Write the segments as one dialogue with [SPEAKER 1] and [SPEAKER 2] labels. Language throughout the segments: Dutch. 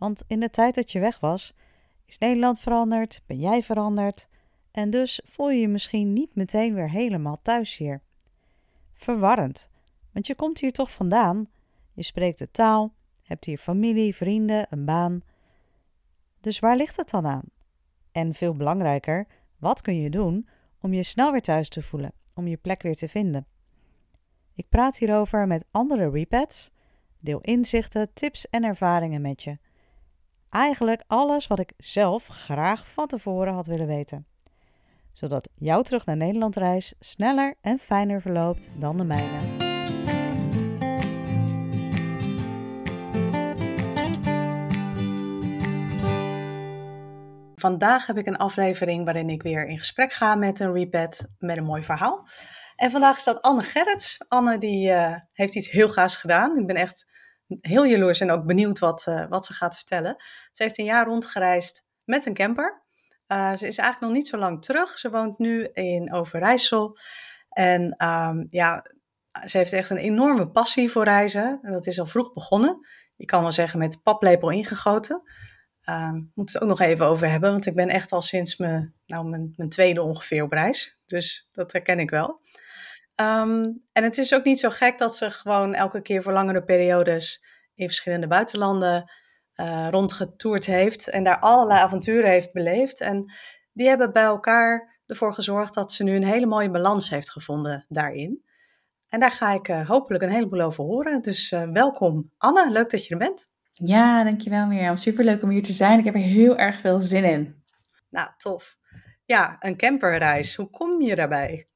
[SPEAKER 1] Want in de tijd dat je weg was, is Nederland veranderd, ben jij veranderd en dus voel je je misschien niet meteen weer helemaal thuis hier. Verwarrend, want je komt hier toch vandaan, je spreekt de taal, hebt hier familie, vrienden, een baan. Dus waar ligt het dan aan? En veel belangrijker, wat kun je doen om je snel weer thuis te voelen, om je plek weer te vinden? Ik praat hierover met andere repats, deel inzichten, tips en ervaringen met je. Eigenlijk alles wat ik zelf graag van tevoren had willen weten. Zodat jouw terug naar Nederland reis sneller en fijner verloopt dan de mijne. Vandaag heb ik een aflevering waarin ik weer in gesprek ga met een repat met een mooi verhaal. En vandaag staat Anne Gerrits. Anne die uh, heeft iets heel gaafs gedaan. Ik ben echt heel jaloers en ook benieuwd wat, uh, wat ze gaat vertellen. Ze heeft een jaar rondgereisd met een camper. Uh, ze is eigenlijk nog niet zo lang terug. Ze woont nu in Overijssel. En um, ja, ze heeft echt een enorme passie voor reizen. En dat is al vroeg begonnen. Je kan wel zeggen met paplepel ingegoten. Um, moeten het ook nog even over hebben, want ik ben echt al sinds mijn, nou, mijn, mijn tweede ongeveer op reis. Dus dat herken ik wel. Um, en het is ook niet zo gek dat ze gewoon elke keer voor langere periodes in verschillende buitenlanden uh, rondgetoerd heeft en daar allerlei avonturen heeft beleefd. En die hebben bij elkaar ervoor gezorgd dat ze nu een hele mooie balans heeft gevonden daarin. En daar ga ik uh, hopelijk een heleboel over horen. Dus uh, welkom Anne, leuk dat je er bent.
[SPEAKER 2] Ja, dankjewel Mirjam. Superleuk om hier te zijn. Ik heb er heel erg veel zin in.
[SPEAKER 1] Nou, tof. Ja, een camperreis. Hoe kom je daarbij?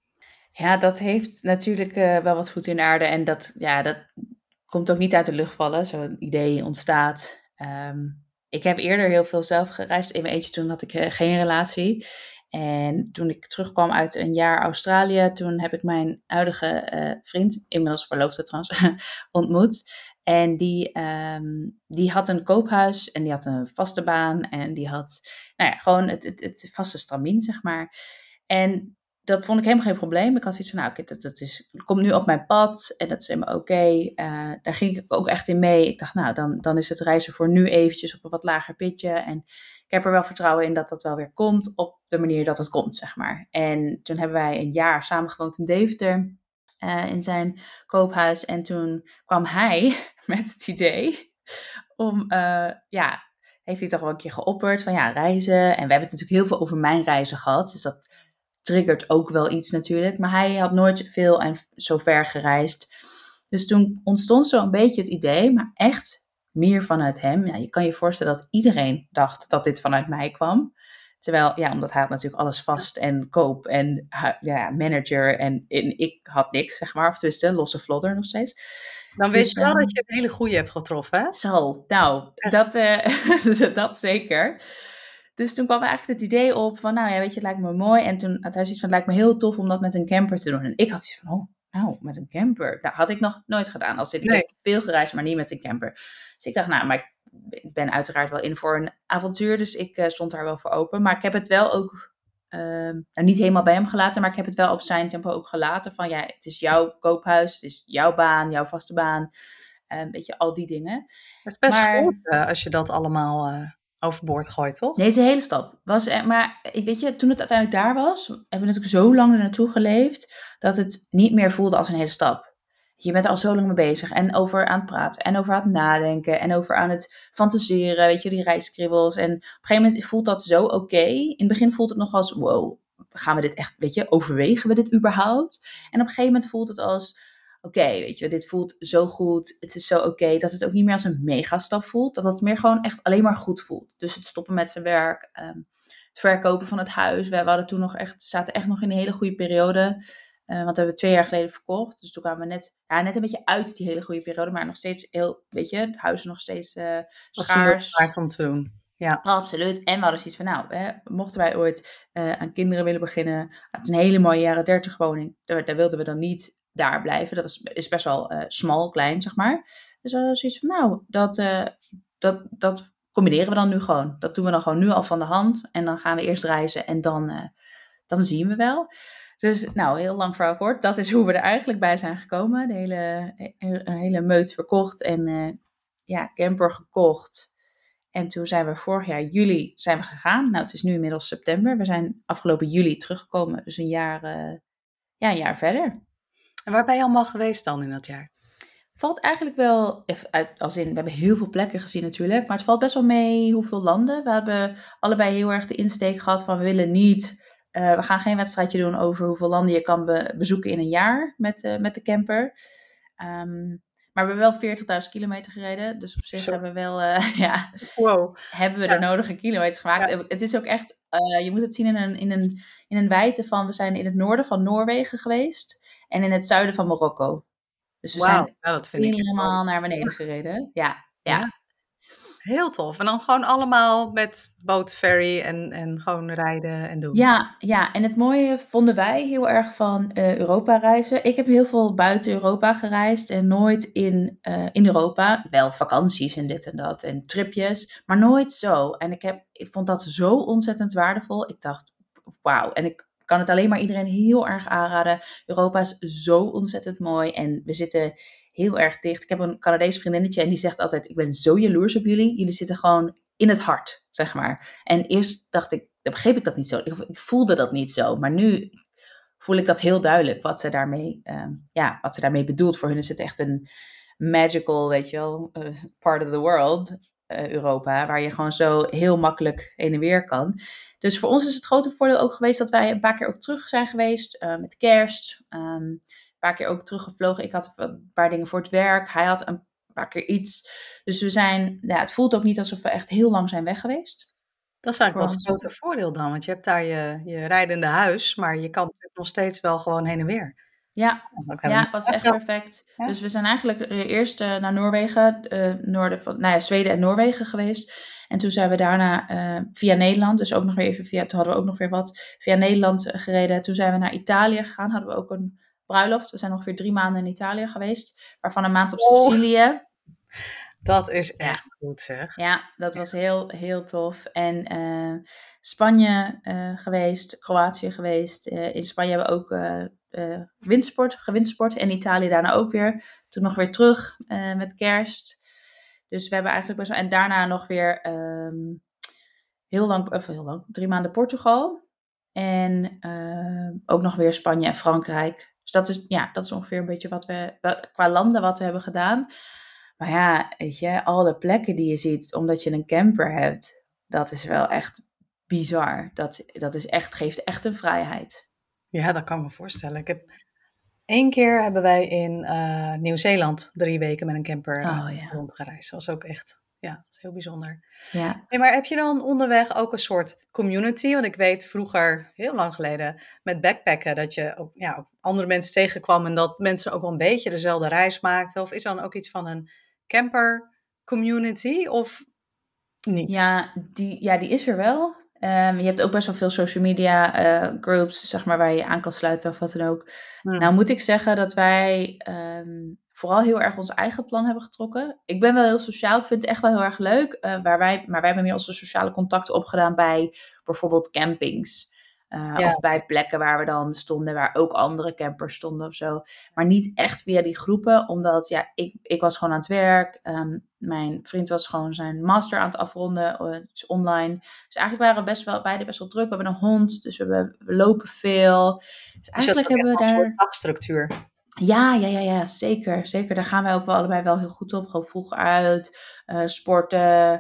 [SPEAKER 2] Ja, dat heeft natuurlijk uh, wel wat voet in de aarde. En dat, ja, dat komt ook niet uit de lucht vallen. Zo'n idee ontstaat. Um, ik heb eerder heel veel zelf gereisd. In mijn eentje toen had ik uh, geen relatie. En toen ik terugkwam uit een jaar Australië, toen heb ik mijn huidige uh, vriend, inmiddels verloofde trouwens, ontmoet. En die, um, die had een koophuis en die had een vaste baan en die had nou ja, gewoon het, het, het vaste stramien, zeg maar. En dat vond ik helemaal geen probleem. Ik had zoiets van, nou, dat, dat, is, komt nu op mijn pad en dat is helemaal oké. Okay. Uh, daar ging ik ook echt in mee. Ik dacht, nou, dan, dan is het reizen voor nu eventjes op een wat lager pitje. En ik heb er wel vertrouwen in dat dat wel weer komt op de manier dat het komt, zeg maar. En toen hebben wij een jaar samen gewoond in Deventer, uh, in zijn koophuis. En toen kwam hij met het idee om, uh, ja, heeft hij toch wel een keer geopperd van ja, reizen. En we hebben het natuurlijk heel veel over mijn reizen gehad. Dus dat triggert ook wel iets natuurlijk. Maar hij had nooit veel en zo ver gereisd. Dus toen ontstond zo een beetje het idee, maar echt meer vanuit hem. Ja, je kan je voorstellen dat iedereen dacht dat dit vanuit mij kwam. Terwijl, ja, omdat hij had natuurlijk alles vast en koop en ja, manager en, en ik had niks, zeg maar. Of tenminste, losse vlodder nog steeds.
[SPEAKER 1] Dan weet dus, je wel um, dat je een hele goede hebt getroffen, hè?
[SPEAKER 2] Zo, nou, dat, uh, dat zeker. Dus toen kwam eigenlijk het idee op van, nou ja, weet je, het lijkt me mooi. En toen had hij zoiets van, het lijkt me heel tof om dat met een camper te doen. En ik had zoiets van, oh, nou, met een camper. Dat had ik nog nooit gedaan. Als ik, nee. heb veel gereisd, maar niet met een camper. Dus ik dacht, nou, maar ik ben uiteraard wel in voor een avontuur. Dus ik uh, stond daar wel voor open. Maar ik heb het wel ook, uh, nou, niet helemaal bij hem gelaten. Maar ik heb het wel op zijn tempo ook gelaten. Van ja, het is jouw koophuis. Het is jouw baan, jouw vaste baan. Een beetje al die dingen.
[SPEAKER 1] Het is best maar, goed uh, als je dat allemaal uh, overboord gooit, toch?
[SPEAKER 2] Deze hele stap. Was, maar weet je, toen het uiteindelijk daar was, hebben we natuurlijk zo lang er naartoe geleefd, dat het niet meer voelde als een hele stap. Je bent er al zo lang mee bezig en over aan het praten en over aan het nadenken en over aan het fantaseren, weet je, die reiskribbels. En op een gegeven moment voelt dat zo oké. In het begin voelt het nog als, wow, gaan we dit echt, weet je, overwegen we dit überhaupt? En op een gegeven moment voelt het als, oké, okay, weet je, dit voelt zo goed, het is zo oké, okay, dat het ook niet meer als een megastap voelt, dat het meer gewoon echt alleen maar goed voelt. Dus het stoppen met zijn werk, um, het verkopen van het huis. We hadden toen nog echt, zaten echt nog in een hele goede periode. Uh, want we hebben twee jaar geleden verkocht. Dus toen kwamen we net, ja, net een beetje uit die hele goede periode. Maar nog steeds heel, weet je, het huis nog steeds uh, schaars.
[SPEAKER 1] waard om te doen. Ja.
[SPEAKER 2] Absoluut. En we hadden zoiets van, nou, hè, mochten wij ooit uh, aan kinderen willen beginnen, het is een hele mooie jaren dertig woning, daar, daar, wilden we dan niet daar blijven. Dat is, is best wel uh, smal, klein, zeg maar. Dus we hadden zoiets van, nou, dat, uh, dat, dat combineren we dan nu gewoon. Dat doen we dan gewoon nu al van de hand. En dan gaan we eerst reizen en dan, dan zien we wel. Dus nou, heel lang verhaal kort. Dat is hoe we er eigenlijk bij zijn gekomen. De hele, een hele meut verkocht en ja, camper gekocht. En toen zijn we vorig jaar juli zijn we gegaan. Nou, het is nu inmiddels september. We zijn afgelopen juli teruggekomen. Dus een jaar, ja, een jaar verder.
[SPEAKER 1] En waar ben je allemaal geweest dan in dat jaar?
[SPEAKER 2] Valt eigenlijk wel, als in, we hebben heel veel plekken gezien natuurlijk. Maar het valt best wel mee hoeveel landen. We hebben allebei heel erg de insteek gehad van we willen niet... Uh, we gaan geen wedstrijdje doen over hoeveel landen je kan be bezoeken in een jaar met, uh, met de camper. Um, maar we hebben wel 40.000 kilometer gereden. Dus op zich Zo. hebben we wel, uh, ja,
[SPEAKER 1] wow.
[SPEAKER 2] hebben we ja. de nodige kilometers gemaakt. Ja. Het is ook echt, uh, je moet het zien in een, in, een, in een wijte van, we zijn in het noorden van Noorwegen geweest. En in het zuiden van Marokko. Dus we
[SPEAKER 1] wow.
[SPEAKER 2] zijn
[SPEAKER 1] ja, dat vind
[SPEAKER 2] helemaal ik naar beneden gereden. Ja, ja.
[SPEAKER 1] Heel tof. En dan gewoon allemaal met bootferry en, en gewoon rijden en doen.
[SPEAKER 2] Ja, ja, en het mooie vonden wij heel erg van uh, Europa reizen. Ik heb heel veel buiten Europa gereisd en nooit in, uh, in Europa. Wel vakanties en dit en dat en tripjes, maar nooit zo. En ik, heb, ik vond dat zo ontzettend waardevol. Ik dacht, wauw. En ik kan het alleen maar iedereen heel erg aanraden. Europa is zo ontzettend mooi en we zitten heel erg dicht. Ik heb een Canadees vriendinnetje en die zegt altijd: Ik ben zo jaloers op jullie. Jullie zitten gewoon in het hart, zeg maar. En eerst dacht ik, dan begreep ik dat niet zo. Ik, voelde dat niet zo. Maar nu voel ik dat heel duidelijk, wat ze daarmee, um, ja, wat ze daarmee bedoelt. Voor hun is het echt een magical, weet je wel, uh, part of the world, uh, Europa, waar je gewoon zo heel makkelijk heen en weer kan. Dus voor ons is het grote voordeel ook geweest dat wij een paar keer ook terug zijn geweest uh, met kerst. Um, paar keer ook teruggevlogen. Ik had een paar dingen voor het werk. Hij had een paar keer iets. Dus we zijn, ja, het voelt ook niet alsof we echt heel lang zijn weg geweest.
[SPEAKER 1] Dat is eigenlijk wel het grote voordeel dan, want je hebt daar je, je rijdende huis, maar je kan nog steeds wel gewoon heen en weer.
[SPEAKER 2] Ja, ja het was echt perfect. Ja. Dus we zijn eigenlijk eerst uh, naar Noorwegen, uh, noorden van, nou ja, Zweden en Noorwegen geweest. En toen zijn we daarna uh, via Nederland, dus ook nog weer even via, toen hadden we ook nog weer wat, via Nederland gereden. Toen zijn we naar Italië gegaan, hadden we ook een bruiloft. We zijn ongeveer drie maanden in Italië geweest, waarvan een maand op Sicilië. Oh,
[SPEAKER 1] dat is echt ja. goed zeg.
[SPEAKER 2] Ja, dat was heel, heel tof. En uh, Spanje uh, geweest, Kroatië geweest. Uh, in Spanje hebben we ook windsport, gewindsport. En Italië daarna ook weer. Toen nog weer terug met kerst. Dus we hebben eigenlijk best wel... En daarna nog weer um, heel lang, of heel lang, drie maanden Portugal. En ook nog weer Spanje en Frankrijk. Dus dat is, ja, dat is ongeveer een beetje wat we, qua landen wat we hebben gedaan. Maar ja, weet je, al de plekken die je ziet, omdat je een camper hebt, dat is wel echt bizar. Dat, dat is echt, geeft echt een vrijheid.
[SPEAKER 1] Ja, dat kan ik me voorstellen. Ik heb, Eén keer hebben wij in uh, Nieuw-Zeeland drie weken met een camper oh, ja. rondgereisd. Dat was ook echt ja, dat is heel bijzonder.
[SPEAKER 2] Ja.
[SPEAKER 1] Maar heb je dan onderweg ook een soort community? Want ik weet vroeger, heel lang geleden, met backpacken, dat je ook, ja, ook andere mensen tegenkwam en dat mensen ook wel een beetje dezelfde reis maakten. Of is dan ook iets van een camper community of niet?
[SPEAKER 2] Ja, die, ja, die is er wel. Um, je hebt ook best wel veel social media uh, groups, zeg maar, waar je aan kan sluiten of wat dan ook. Hmm. Nou moet ik zeggen dat wij um, vooral heel erg ons eigen plan hebben getrokken. Ik ben wel heel sociaal, ik vind het echt wel heel erg leuk. Uh, waar wij, maar wij hebben meer onze sociale contacten opgedaan bij bijvoorbeeld campings. Uh, ja. Of bij plekken waar we dan stonden, waar ook andere campers stonden of zo. Maar niet echt via die groepen, omdat ja, ik, ik was gewoon aan het werk. Um, mijn vriend was gewoon zijn master aan het afronden, uh, dus online. Dus eigenlijk waren we best wel, beide best wel druk. We hebben een hond, dus we, hebben, we lopen veel. Dus eigenlijk hebben we daar...
[SPEAKER 1] een soort dagstructuur.
[SPEAKER 2] Ja, ja, ja, ja, zeker. Zeker. Daar gaan wij ook wel allebei wel heel goed op. Gewoon vroeg uit, uh, sporten,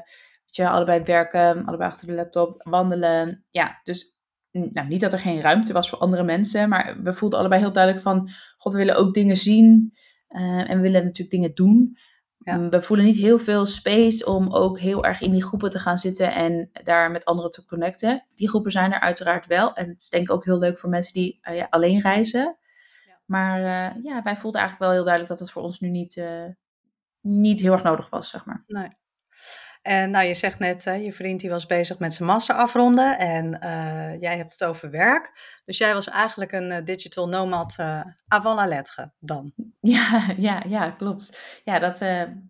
[SPEAKER 2] weet je, allebei werken, allebei achter de laptop, wandelen. Ja, dus nou, niet dat er geen ruimte was voor andere mensen, maar we voelden allebei heel duidelijk van, god, we willen ook dingen zien uh, en we willen natuurlijk dingen doen. Ja. Mm, we voelen niet heel veel space om ook heel erg in die groepen te gaan zitten en daar met anderen te connecten. Die groepen zijn er uiteraard wel. En het is denk ik ook heel leuk voor mensen die uh, ja, alleen reizen. Maar uh, ja, wij voelden eigenlijk wel heel duidelijk dat het voor ons nu niet, uh, niet heel erg nodig was, zeg maar.
[SPEAKER 1] Nee. En nou, je zegt net, je vriend die was bezig met zijn master afronden en uh, jij hebt het over werk. Dus jij was eigenlijk een uh, digital nomad uh, avant la lettre dan.
[SPEAKER 2] Ja, ja, ja klopt. Ja, dat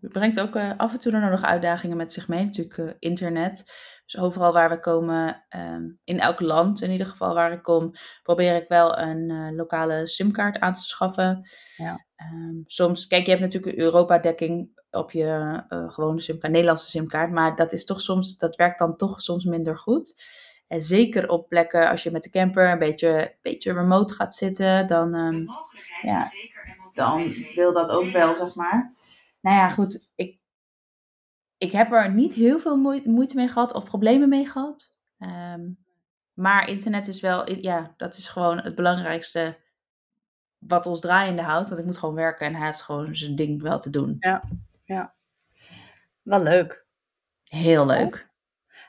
[SPEAKER 2] brengt ook af en toe nog uitdagingen met zich mee, natuurlijk internet. Dus overal waar we komen, um, in elk land in ieder geval waar ik kom, probeer ik wel een lokale simkaart aan te schaffen. Ja. Um, soms, kijk, je hebt natuurlijk Europa-dekking op je uh, gewone simkaart, Nederlandse simkaart. Maar dat is toch soms, dat werkt dan toch soms minder goed. En zeker op plekken als je met de camper een beetje, beetje remote gaat zitten, dan, um, ja, dan wil dat ook wel, zeg maar. Nou ja, goed. Ik, ik heb er niet heel veel moeite mee gehad of problemen mee gehad. Um, maar internet is wel, ja, dat is gewoon het belangrijkste wat ons draaiende houdt. Want ik moet gewoon werken en hij heeft gewoon zijn ding wel te doen.
[SPEAKER 1] Ja ja. Wel leuk.
[SPEAKER 2] Heel leuk.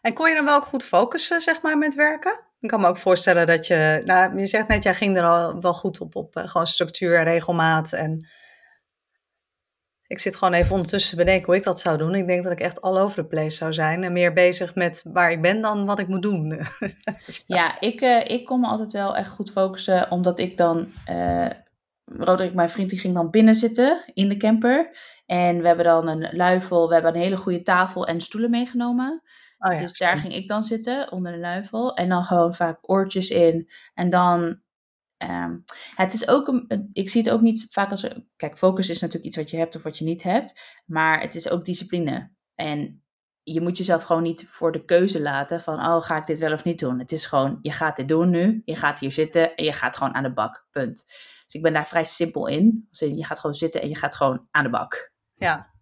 [SPEAKER 1] En kon je dan wel ook goed focussen, zeg maar, met werken? Ik kan me ook voorstellen dat je, nou, je zegt net, jij ging er al wel goed op, op uh, gewoon structuur en regelmaat. En ik zit gewoon even ondertussen te bedenken hoe ik dat zou doen. Ik denk dat ik echt all over the place zou zijn en meer bezig met waar ik ben dan wat ik moet doen.
[SPEAKER 2] ja, ik, uh, ik kon me altijd wel echt goed focussen, omdat ik dan uh, Roderick, mijn vriend, die ging dan binnen zitten in de camper. En we hebben dan een luifel, we hebben een hele goede tafel en stoelen meegenomen. Oh ja, dus daar ging ik dan zitten, onder de luifel. En dan gewoon vaak oortjes in. En dan... Um, het is ook een, ik zie het ook niet vaak als... Kijk, focus is natuurlijk iets wat je hebt of wat je niet hebt. Maar het is ook discipline. En je moet jezelf gewoon niet voor de keuze laten van, oh, ga ik dit wel of niet doen? Het is gewoon, je gaat dit doen nu, je gaat hier zitten en je gaat gewoon aan de bak, punt. Dus ik ben daar vrij simpel in. Je gaat gewoon zitten en je gaat gewoon aan de bak.
[SPEAKER 1] Ja.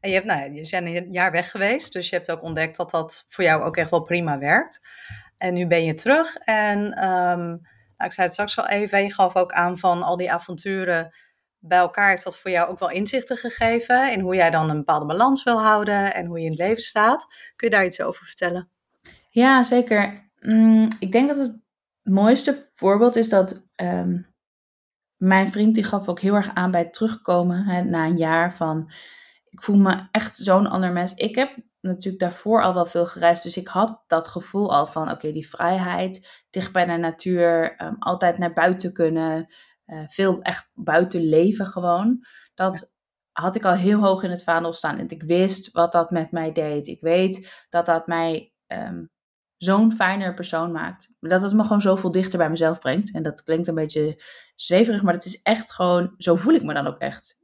[SPEAKER 1] En je, hebt, nou je bent een jaar weg geweest, dus je hebt ook ontdekt dat dat voor jou ook echt wel prima werkt. En nu ben je terug en um, nou, ik zei het straks al even, je gaf ook aan van al die avonturen bij elkaar heeft dat voor jou ook wel inzichten gegeven in hoe jij dan een bepaalde balans wil houden en hoe je in het leven staat. Kun je daar iets over vertellen?
[SPEAKER 2] Ja, zeker. Mm, ik denk dat het mooiste voorbeeld is dat ehm, mijn vriend die gaf ook heel erg aan bij het terugkomen hè, na een jaar van ik voel me echt zo'n ander mens. Ik heb natuurlijk daarvoor al wel veel gereisd, dus ik had dat gevoel al van oké, die vrijheid, dicht bij de natuur, um, altijd naar buiten kunnen, uh, veel echt buiten leven gewoon. Dat had ik al heel hoog in het vaandel staan en ik wist wat dat met mij deed. Ik weet dat dat mij um, zo'n fijner persoon maakt. Dat het me gewoon zoveel dichter bij mezelf brengt. En dat klinkt een beetje zweverig, maar het is echt gewoon, zo voel ik me dan ook echt.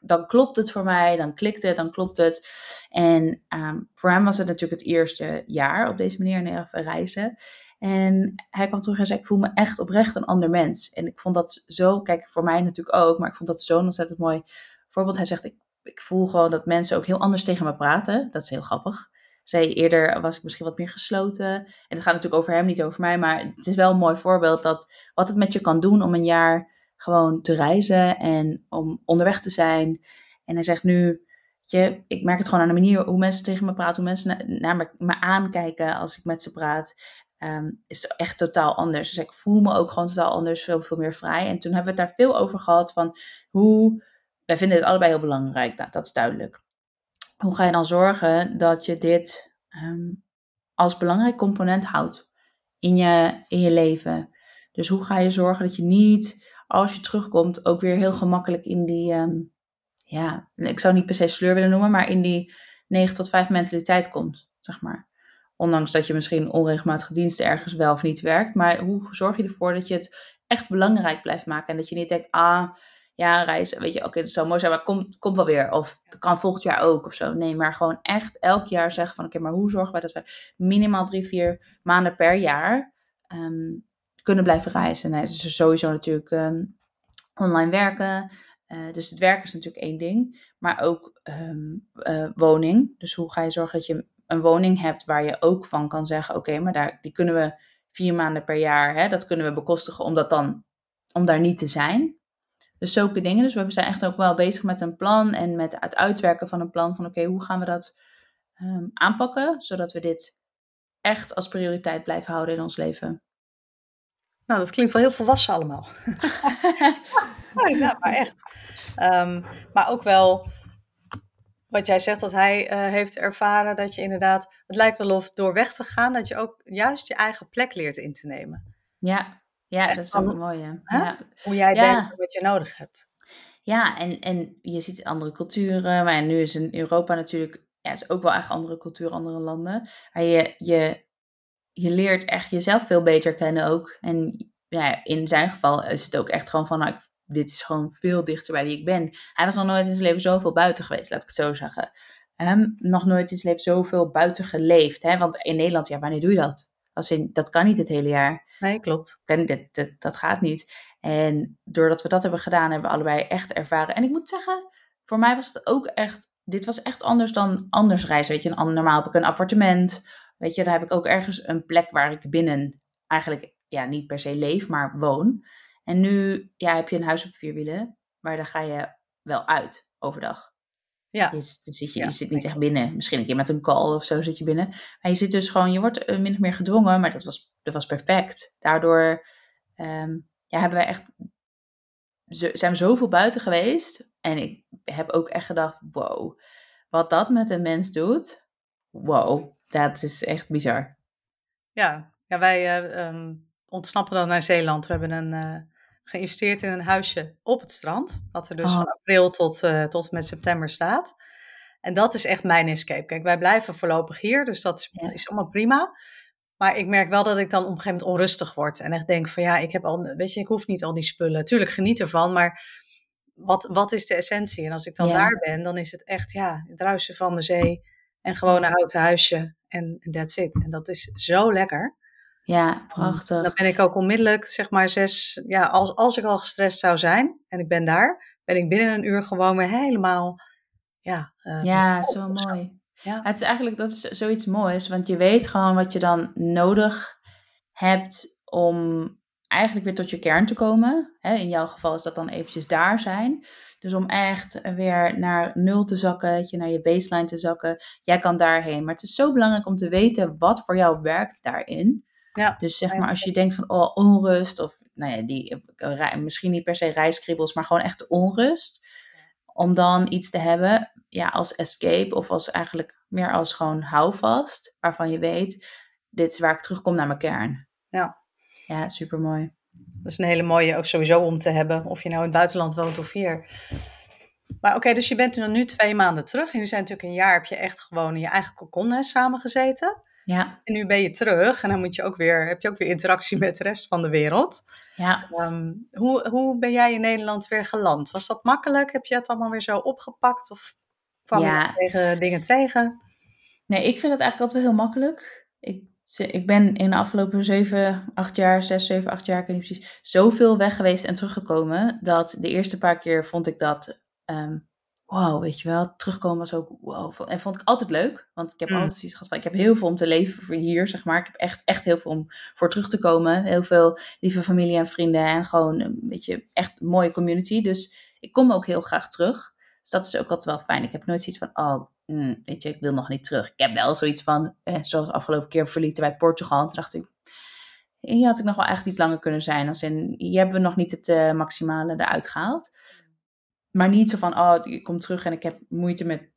[SPEAKER 2] Dan klopt het voor mij, dan klikt het, dan klopt het. En um, voor hem was het natuurlijk het eerste jaar op deze manier reizen. En hij kwam terug en zei: Ik voel me echt oprecht een ander mens. En ik vond dat zo, kijk, voor mij natuurlijk ook, maar ik vond dat zo'n ontzettend mooi voorbeeld. Hij zegt: ik, ik voel gewoon dat mensen ook heel anders tegen me praten. Dat is heel grappig zei eerder was ik misschien wat meer gesloten. En het gaat natuurlijk over hem, niet over mij. Maar het is wel een mooi voorbeeld dat wat het met je kan doen om een jaar gewoon te reizen en om onderweg te zijn. En hij zegt nu, je, ik merk het gewoon aan de manier hoe mensen tegen me praten, hoe mensen naar me, aankijken als ik met ze praat. Um, is echt totaal anders. Dus ik voel me ook gewoon totaal anders, veel, veel meer vrij. En toen hebben we het daar veel over gehad van hoe, wij vinden het allebei heel belangrijk, nou, dat is duidelijk hoe ga je dan zorgen dat je dit ehm, als belangrijk component houdt in je, in je leven? Dus hoe ga je zorgen dat je niet, als je terugkomt, ook weer heel gemakkelijk in die, ehm, ja, ik zou niet per se sleur willen noemen, maar in die 9 tot 5 mentaliteit komt, zeg maar. Ondanks dat je misschien onregelmatige diensten ergens wel of niet werkt. Maar hoe zorg je ervoor dat je het echt belangrijk blijft maken? En dat je niet denkt, ah, ja, reizen, weet je, oké, okay, dat zou mooi zijn, maar komt komt wel weer. Of het kan volgend jaar ook of zo. Nee, maar gewoon echt elk jaar zeggen van, oké, maar hoe zorgen wij dat we minimaal drie, vier maanden per jaar ehm, kunnen blijven reizen? Nee, dus sowieso natuurlijk ehm, online werken. Uh, dus het werken is natuurlijk één ding, maar ook um, uh, woning. Dus hoe ga je zorgen dat je een woning hebt waar je ook van kan zeggen, oké, maar daar, die kunnen we vier maanden per jaar, hè, dat kunnen we bekostigen om dat dan, om daar niet te zijn. Dus zulke dingen. Dus we zijn echt ook wel bezig met een plan en met het uitwerken van een plan van oké, hoe gaan we dat um, aanpakken, zodat we dit echt als prioriteit blijven houden in ons leven.
[SPEAKER 1] Nou, dat klinkt wel heel volwassen allemaal. ja, maar echt. Um, maar ook wel wat jij zegt, dat hij uh, heeft ervaren dat je inderdaad, het lijkt wel of door weg te gaan, dat je ook juist je eigen plek leert in te nemen.
[SPEAKER 2] Ja, ja dat is ook mooi. Ja.
[SPEAKER 1] Hoe jij bent en wat je nodig hebt.
[SPEAKER 2] Ja, en, en je ziet andere culturen, maar nu is in Europa natuurlijk, ja, is ook wel echt andere cultuur, andere landen. Maar je, je, je leert echt jezelf veel beter kennen ook. En ja, in zijn geval is het ook echt gewoon van, nou, dit is gewoon veel dichter bij wie ik ben. Hij was nog nooit in zijn leven zoveel buiten geweest, laat ik het zo zeggen. Nog nooit in zijn leven zoveel buiten geleefd. Hè? Want in Nederland, ja, wanneer doe je dat? Als in, dat kan niet het hele jaar.
[SPEAKER 1] Nee, klopt.
[SPEAKER 2] Dat, dat, dat gaat niet. En doordat we dat hebben gedaan, hebben we allebei echt ervaren. En ik moet zeggen, voor mij was het ook echt, dit was echt anders dan anders reizen. Weet je, normaal heb ik een appartement. Weet je, daar heb ik ook ergens een plek waar ik binnen eigenlijk ja, niet per se leef, maar woon. En nu ja, heb je een huis op vier wielen, maar daar ga je wel uit overdag. Ja. Je, zit, je, je zit niet echt binnen. Misschien een keer met een call of zo zit je binnen. Maar je zit dus gewoon, je wordt uh, min of meer gedwongen, maar dat was, dat was perfect. Daardoor ehm, ja, hebben wij echt, zijn we zoveel buiten geweest. En ik heb ook echt gedacht, wow, wat dat met een mens doet, wow, dat is echt bizar.
[SPEAKER 1] Ja, ja wij uh, ontsnappen dan naar Zeeland. We hebben een, uh, geïnvesteerd in een huisje op het strand. Wat er dus oh. van april tot, uh, tot met september staat. En dat is echt mijn escape. Kijk, wij blijven voorlopig hier, dus dat is, is allemaal prima. Maar ik merk wel dat ik dan op een gegeven moment onrustig word. En echt denk van ja, ik heb al, weet je, ik hoef niet al die spullen. Tuurlijk geniet ervan, maar wat, wat is de essentie? En als ik dan daar ben, dan is het echt ja, het ruisen van de zee. En gewoon een houten huisje. En that's it. En dat is zo lekker.
[SPEAKER 2] Ja, prachtig.
[SPEAKER 1] Dan ben ik ook onmiddellijk, zeg maar, zes. Ja, als, als ik al gestrest zou zijn en ik ben daar, ben ik binnen een uur gewoon weer helemaal. Ja,
[SPEAKER 2] uh, ja zo mooi. Ja. Het is eigenlijk dat is zoiets moois, want je weet gewoon wat je dan nodig hebt om eigenlijk weer tot je kern te komen. in jouw geval is dat dan eventjes daar zijn. Dus om echt weer naar nul te zakken, je naar je baseline te zakken. Jij kan daarheen. Maar het is zo belangrijk om te weten wat voor jou werkt daarin. Ja, dus zeg maar, als je denkt van oh, onrust, of nou ja, die, misschien niet per se reiskribbels, maar gewoon echt onrust. Om dan iets te hebben, ja, als escape of als eigenlijk meer als gewoon houvast, waarvan je weet, dit is waar ik terugkom naar mijn kern.
[SPEAKER 1] Ja.
[SPEAKER 2] Ja, super mooi.
[SPEAKER 1] Dat is een hele mooie ook sowieso om te hebben, of je nou in het buitenland woont of hier. Maar oké, dus je bent er nu twee maanden terug. En nu zijn natuurlijk een jaar, heb je echt gewoon in je eigen cocon samengezeten.
[SPEAKER 2] Ja.
[SPEAKER 1] En nu ben je terug en dan moet je ook weer, heb je ook weer interactie met de rest van de wereld.
[SPEAKER 2] Ja.
[SPEAKER 1] Ehm, hoe, hoe ben jij in Nederland weer geland? Was dat makkelijk? Heb je het allemaal weer zo opgepakt of kwam ja. je tegen dingen tegen?
[SPEAKER 2] Nee, ik vind het eigenlijk altijd wel heel makkelijk. Ik, ik ben in de afgelopen zeven, acht jaar, zes, zeven, acht jaar, ik weet niet precies, zoveel weg geweest en teruggekomen. Dat de eerste paar keer vond ik dat ehm, wow, weet je wel, terugkomen was ook wow. En vond ik altijd leuk, want ik heb mm. altijd iets gehad van, ik heb heel veel om te leven voor hier, zeg maar. Ik heb echt, echt heel veel om voor terug te komen. Heel veel lieve familie en vrienden en gewoon een beetje echt een mooie community. Dus ik kom ook heel graag terug. Dus dat is ook altijd wel fijn. Ik heb nooit zoiets van, oh, mm, weet je, ik wil nog niet terug. Ik heb wel zoiets van, eh, zoals de afgelopen keer verlieten bij Portugal. En toen dacht ik, hier had ik nog wel echt iets langer kunnen zijn. Als in, hier hebben we nog niet het uh, maximale eruit gehaald. Maar niet zo van, oh, ik kom terug en ik heb moeite met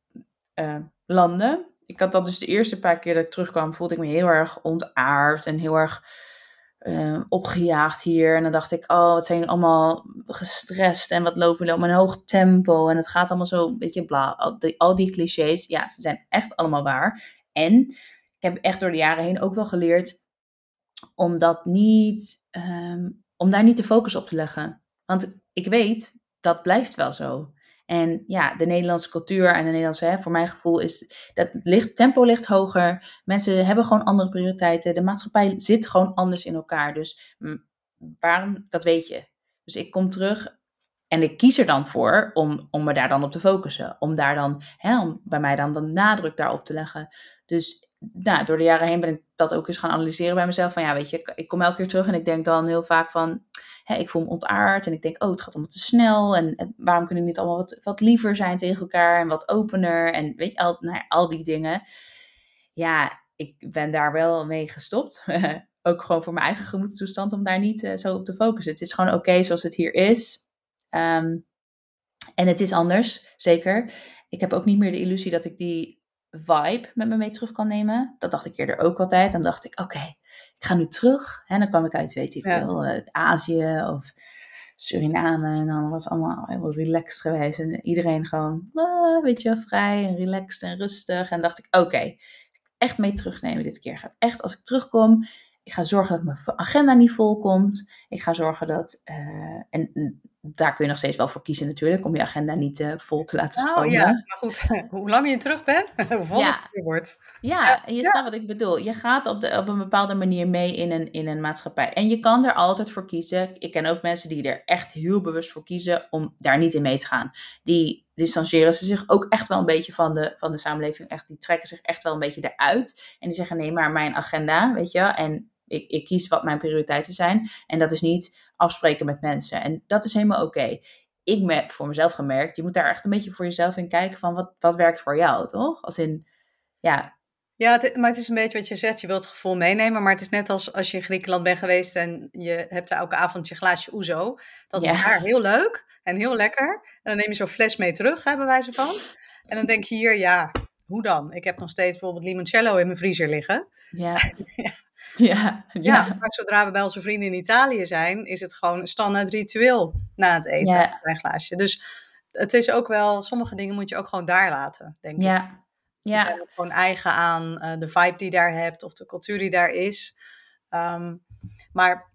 [SPEAKER 2] uh, landen. Ik had dat dus de eerste paar keer dat ik terugkwam, voelde ik me heel erg ontaard en heel erg uh, opgejaagd hier. En dan dacht ik, oh, wat zijn allemaal gestrest en wat lopen jullie op een hoog tempo. En het gaat allemaal zo een beetje bla. Al die, al die clichés, ja, ze zijn echt allemaal waar. En ik heb echt door de jaren heen ook wel geleerd om dat niet, um, om daar niet de focus op te leggen. Want ik weet dat blijft wel zo. En ja, de Nederlandse cultuur en de Nederlandse, hè, voor mijn gevoel, is dat het licht, tempo ligt hoger. Mensen hebben gewoon andere prioriteiten. De maatschappij zit gewoon anders in elkaar. Dus waarom, dat weet je. Dus ik kom terug en ik kies er dan voor om, om me daar dan op te focussen. Om daar dan, hè, om bij mij dan de nadruk daarop te leggen. Dus nou, door de jaren heen ben ik dat ook eens gaan analyseren bij mezelf. Van ja, weet je, ik kom elke keer terug en ik denk dan heel vaak van hè, ik voel me ontaard en ik denk, oh, het gaat allemaal te snel. En, waarom kunnen we niet allemaal wat, wat liever zijn tegen elkaar en wat opener en weet je, al, nou al die dingen. Ja, ik ben daar wel mee gestopt. Ook gewoon voor mijn eigen gemoedstoestand om daar niet uh, zo op te focussen. Het is gewoon oké zoals het hier is. Um, En het is anders, zeker. Ik heb ook niet meer de illusie dat ik die vibe met me mee terug kan nemen. Dat dacht ik eerder ook altijd. Dan dacht ik, oké, ik ga nu terug. En dan kwam ik uit, weet ik veel, uh, Azië of Suriname. En dan was het allemaal heel relaxed geweest. En iedereen gewoon, uh, weet je, vrij en relaxed en rustig. En dacht ik, oké, echt mee terugnemen dit keer. Gaat echt, als ik terugkom, ik ga zorgen dat mijn agenda niet vol komt. Ik ga zorgen dat. Uh, en daar kun je nog steeds wel voor kiezen, natuurlijk, om je agenda niet uh, vol te laten stromen. Oh, ja,
[SPEAKER 1] maar goed, hoe langer je terug bent, hoe voller ja. het wordt.
[SPEAKER 2] Ja, je ja. snapt wat ik bedoel. Je gaat op, de, op een bepaalde manier mee in een, in een maatschappij. En je kan er altijd voor kiezen. Ik ken ook mensen die er echt heel bewust voor kiezen om daar niet in mee te gaan. Die distancieren ze zich ook echt wel een beetje van de, van de samenleving. Echt, die trekken zich echt wel een beetje eruit. En die zeggen: nee, maar mijn agenda, weet je, en ik, ik kies wat mijn prioriteiten zijn. En dat is niet afspreken met mensen. En dat is helemaal oké. Ik heb voor mezelf gemerkt, je moet daar echt een beetje voor jezelf in kijken van wat, wat werkt voor jou, toch? Als in, ja.
[SPEAKER 1] Ja, maar het is een beetje wat je zegt, je wilt het gevoel meenemen, maar het is net als als je in Griekenland bent geweest en je hebt daar elke avond je glaasje ouzo. Dat is daar heel leuk en heel lekker. En dan neem je zo'n fles mee terug, hè, bij wijze van. En dan denk je hier, ja, hoe dan? Ik heb nog steeds bijvoorbeeld limoncello in mijn vriezer liggen.
[SPEAKER 2] Ja.
[SPEAKER 1] ja. Ja, ja. maar zodra we bij onze vrienden in Italië zijn, is het gewoon een standaard ritueel na het eten, ja. een glaasje. Dus het is ook wel, sommige dingen moet je ook gewoon daar laten, denk
[SPEAKER 2] ja.
[SPEAKER 1] ik. Ja. Zijn ook gewoon eigen aan uh, de vibe die daar hebt of de cultuur die daar is. Um, maar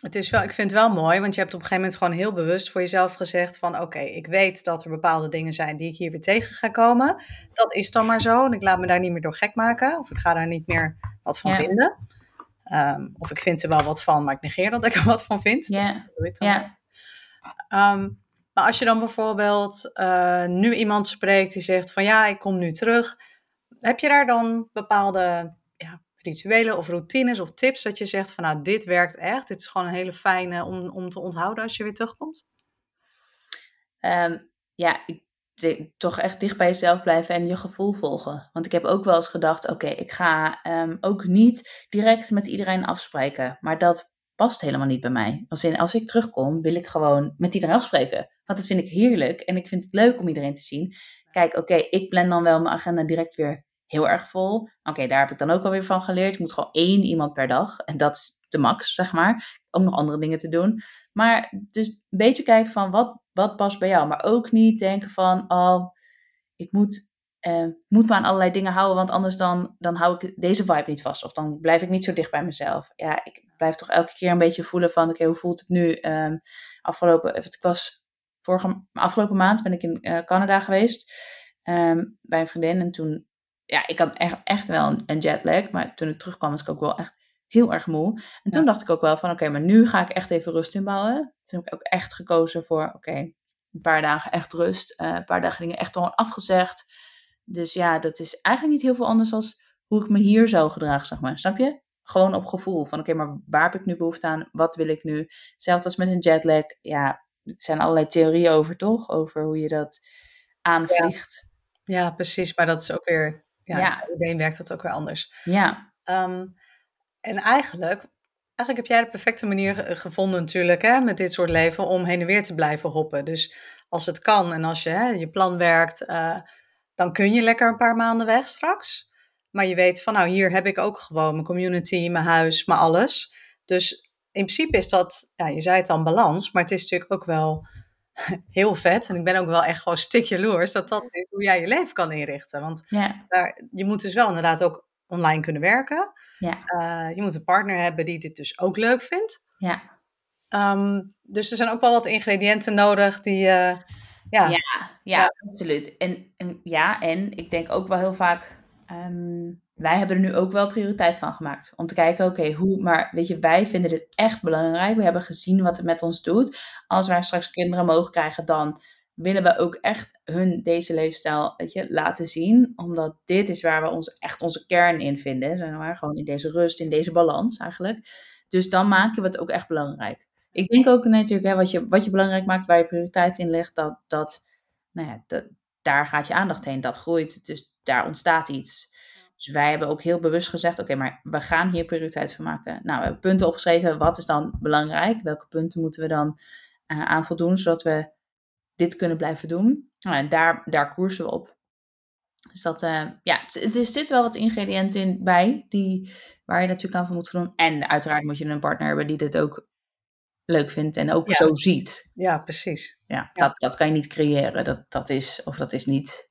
[SPEAKER 1] het is wel, ik vind het wel mooi, want je hebt op een gegeven moment gewoon heel bewust voor jezelf gezegd van oké, ik weet dat er bepaalde dingen zijn die ik hier weer tegen ga komen. Dat is dan maar zo en ik laat me daar niet meer door gek maken of ik ga daar niet meer wat van vinden. Um, of ik vind er wel wat van, maar ik negeer dat ik er wat van vind.
[SPEAKER 2] Ja. ja.
[SPEAKER 1] Um, maar als je dan bijvoorbeeld uh, nu iemand spreekt die zegt van ja, ik kom nu terug. Heb je daar dan bepaalde ja, rituelen of routines of tips dat je zegt van nou, dit werkt echt. Dit is gewoon een hele fijne om, om te onthouden als je weer terugkomt?
[SPEAKER 2] Um, ja, ik toch echt dicht bij jezelf blijven en je gevoel volgen. Want ik heb ook wel eens gedacht, oké, ik ga um, ook niet direct met iedereen afspreken. Maar dat past helemaal niet bij mij. Als, in, als ik terugkom, wil ik gewoon met iedereen afspreken. Want dat vind ik heerlijk en ik vind het leuk om iedereen te zien. Kijk, oké, ik plan dan wel mijn agenda direct weer heel erg vol. Oké, daar heb ik dan ook alweer van geleerd. Ik moet gewoon één iemand per dag. En dat is de max, zeg maar. Ook nog andere dingen te doen. Maar dus een beetje kijken van wat, wat past bij jou. Maar ook niet denken van, oh, ik moet, eh, moet me aan allerlei dingen houden. Want anders dan, dan hou ik deze vibe niet vast. Of dan blijf ik niet zo dicht bij mezelf. Ja, ik blijf toch elke keer een beetje voelen van, oké, hoe voelt het nu? Um, afgelopen, ik was vorige, afgelopen maand ben ik in uh, Canada geweest. Um, bij een vriendin. En toen ja, ik had echt, echt wel een, jetlag. Maar toen ik terugkwam was ik ook wel echt heel erg moe. En toen dacht ik ook wel van oké, maar nu ga ik echt even rust inbouwen. Toen heb ik ook echt gekozen voor oké, een paar dagen echt rust. Uh, een paar dagen dingen echt gewoon afgezegd. Dus ja, dat is eigenlijk niet heel veel anders dan hoe ik me hier zou gedragen, zeg maar. Snap je? Gewoon op gevoel van oké, maar waar heb ik nu behoefte aan? Wat wil ik nu? Hetzelfde als met een jetlag. Ja, er zijn allerlei theorieën over, toch? Over hoe je dat aanvliegt.
[SPEAKER 1] Ja, ja precies. Maar dat is ook weer ja, ja. iedereen werkt dat ook weer anders.
[SPEAKER 2] Ja.
[SPEAKER 1] Um, en eigenlijk, eigenlijk heb jij de perfecte manier gevonden natuurlijk, hè, met dit soort leven, om heen en weer te blijven hoppen. Dus als het kan en als je hè, je plan werkt, uh, dan kun je lekker een paar maanden weg straks. Maar je weet van, nou, hier heb ik ook gewoon mijn community, mijn huis, mijn alles. Dus in principe is dat, ja, je zei het dan balans, maar het is natuurlijk ook wel heel vet. En ik ben ook wel echt gewoon stik jaloers dat dat is hoe jij je leven kan inrichten. Want
[SPEAKER 2] ja.
[SPEAKER 1] daar, je moet dus wel inderdaad ook online kunnen werken.
[SPEAKER 2] Ja.
[SPEAKER 1] Uh, je moet een partner hebben die dit dus ook leuk vindt.
[SPEAKER 2] Ja.
[SPEAKER 1] Um, dus er zijn ook wel wat ingrediënten nodig die. Uh,
[SPEAKER 2] ja. Ja, ja, absoluut. En, en, ja, en ik denk ook wel heel vaak. Um, wij hebben er nu ook wel prioriteit van gemaakt. Om te kijken, oké, hoe. Maar weet je, wij vinden dit echt belangrijk. We hebben gezien wat het met ons doet. Als wij straks kinderen mogen krijgen, dan willen we ook echt hun deze leefstijl weet je, laten zien. Omdat dit is waar we ons, echt onze kern in vinden. Zeg maar. Gewoon in deze rust, in deze balans eigenlijk. Dus dan maken we het ook echt belangrijk. Ik denk ook natuurlijk, hè, wat, je, wat je belangrijk maakt, waar je prioriteit in ligt, dat, dat, nou ja, dat, daar gaat je aandacht heen. Dat groeit. Dus daar ontstaat iets. Dus wij hebben ook heel bewust gezegd: oké, maar we gaan hier prioriteit van maken. Nou, we hebben punten opgeschreven. Wat is dan belangrijk? Welke punten moeten we dan uh, aan voldoen, zodat we dit kunnen blijven doen. Nou, en daar, daar koersen we op. Dus dat, uh, ja, er zit wel wat ingrediënten in bij die, waar je natuurlijk aan van moet doen. En uiteraard moet je een partner hebben die dit ook leuk vindt en ook zo ziet.
[SPEAKER 1] Ja, precies.
[SPEAKER 2] Ja, Dat, dat kan je niet creëren. Dat, dat is of dat is niet.